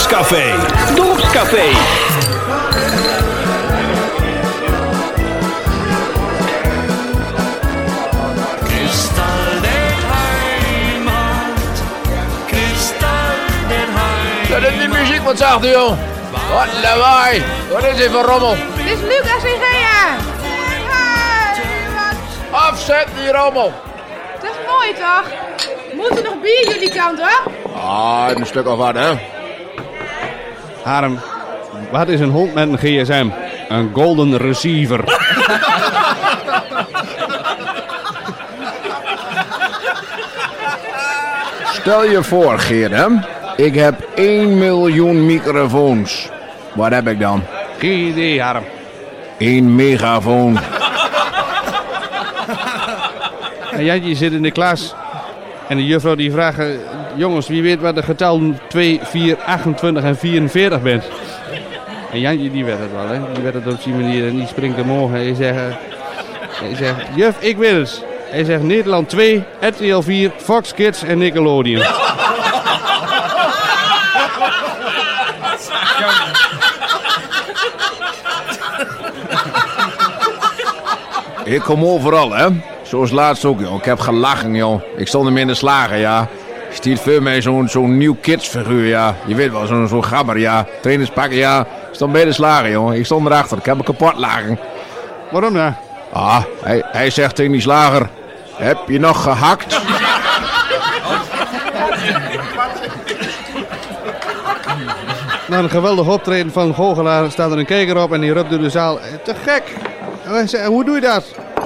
Dorpscafé. Dorpscafé. Kristal der Heimat, Kristal der Heimat. Zet in die muziek wat zachter, joh. Wat lawaai. Wat is dit voor rommel? Dit is Lucas en Gea. Afzet die rommel. Dat is mooi toch? Moet er nog bier jullie kant hoor? Ah, een stuk of wat, hè? Harm, wat is een hond met een gsm? Een golden receiver. Stel je voor, Geert, Ik heb 1 miljoen microfoons. Wat heb ik dan? Geen idee, Harm. 1 megafoon. En jij je zit in de klas. En de juffrouw die vraagt... eh, Jongens, wie weet wat de getallen 2, 4, 28 en 44 bent? En Jantje die weet het wel, hè. Die weet het op die manier. En die springt omhoog. En hij zegt... eh, Hij zegt... Juf, ik weet het. Hij zegt Nederland 2, RTL 4, Fox Kids en Nickelodeon. Ik kom overal, hè? Zoals laatst ook, joh. Ik heb gelachen, joh. Ik stond hem in de slagen, ja. Stiet veel mee zo'n zo'n nieuw kidsfiguur, ja. Je weet wel, zo'n zo'n gabber, ja. Trainerspakken, ja. Ik stond bij de slagen, joh. Ik stond erachter. Ik heb hem kapot lagen. Waarom nou? Ah, hij, hij zegt tegen die slager... Heb je nog gehakt? Na een geweldig optreden van Goochelaar staat er een kijker op en die roept door de zaal. "Eh, Te gek! Hoe doe je dat?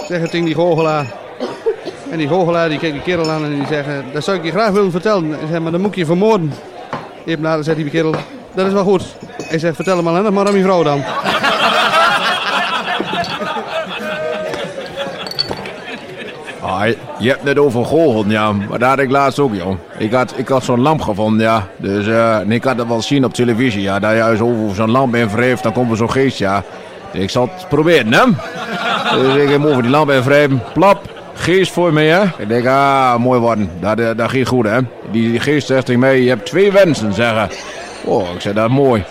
Zegt het tegen die Goochelaar. En die Goochelaar die kijkt die kerel aan en die zegt, "Eh, dat zou ik je graag willen vertellen. Hij zegt, maar dan moet ik je vermoorden. Even later zegt die kerel, dat is wel goed. Hij zegt, vertel hem alleen nog maar aan mijn vrouw dan. Ah, je hebt het over goochelen, ja. Maar dat had ik laatst ook, joh. Ik had, ik had zo'n lamp gevonden, ja. Dus eh, en ik had het wel zien op televisie, ja. Dat je juist over zo'n lamp in wreef, dan komt er zo'n geest, ja. Dus ik zal het proberen, hè. Dus ik heb over die lamp in wreven. Plap, geest voor me, hè. Ik denk, ah, mooi worden. Dat, eh, dat ging goed, hè. Die, die geest zegt tegen mij, je hebt twee wensen, zeggen. Oh, ik zei, dat is mooi.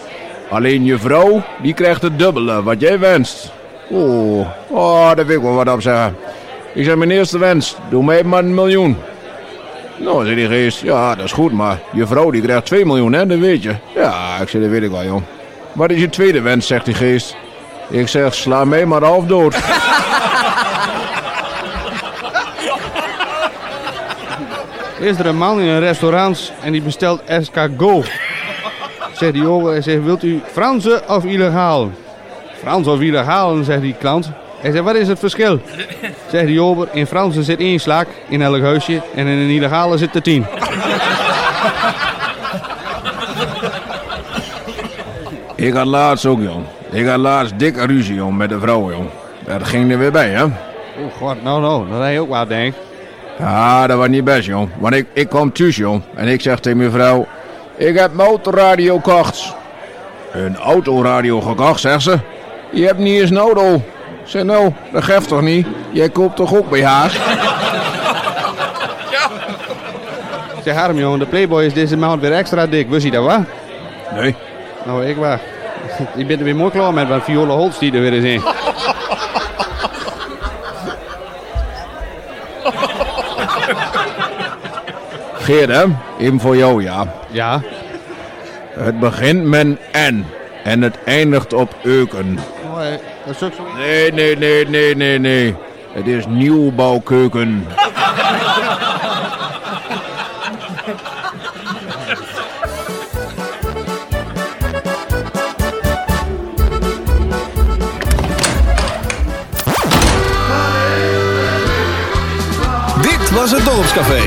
Alleen je vrouw, die krijgt het dubbele wat jij wenst. Oh, oh daar wil ik wel wat op zeggen. Ik zeg, mijn eerste wens, doe mij maar een miljoen. Nou, zei die geest, ja, dat is goed, maar je vrouw die krijgt 2 miljoen, hè, dat weet je. Ja, ik zeg, dat weet ik wel, joh. Wat is je tweede wens, zegt die geest. Ik zeg, sla mij maar half dood. Is er een man in een restaurant en die bestelt escargot. Zegt die over, hij zegt, wilt u Franse of illegaal? Frans of illegaal, zegt die klant. Hij zegt, wat is het verschil? Zegt die ober, in Franse zit één slak in elk huisje en in een illegale zit er tien. Ik had laatst ook, joh. Ik had laatst dikke ruzie, met de vrouw, joh. Dat ging er weer bij, hè. Oh god, nou nou, dat hij ook wat denkt. Ja, dat was niet best, joh. Want ik, ik kwam thuis, joh. En ik zeg tegen mijn vrouw... Ik heb mijn autoradio gekocht. Een autoradio gekocht, zegt ze. Je hebt niet eens. Ik zeg, nou, dat geeft toch niet? Jij koopt toch ook bij haar? Zeg Harm jongen, de Playboy is deze maand weer extra dik, wist je dat wat? Nee. Nou, ik waar. Je bent er weer mooi klaar met, want Viola Holst die er weer eens in. Geerde, even voor jou, ja. Ja. Het begint met en. En het eindigt op euken. Nee. Nee, nee, nee, nee, nee, nee. Het is nieuwbouwkeuken. Dit was het Dorpscafé.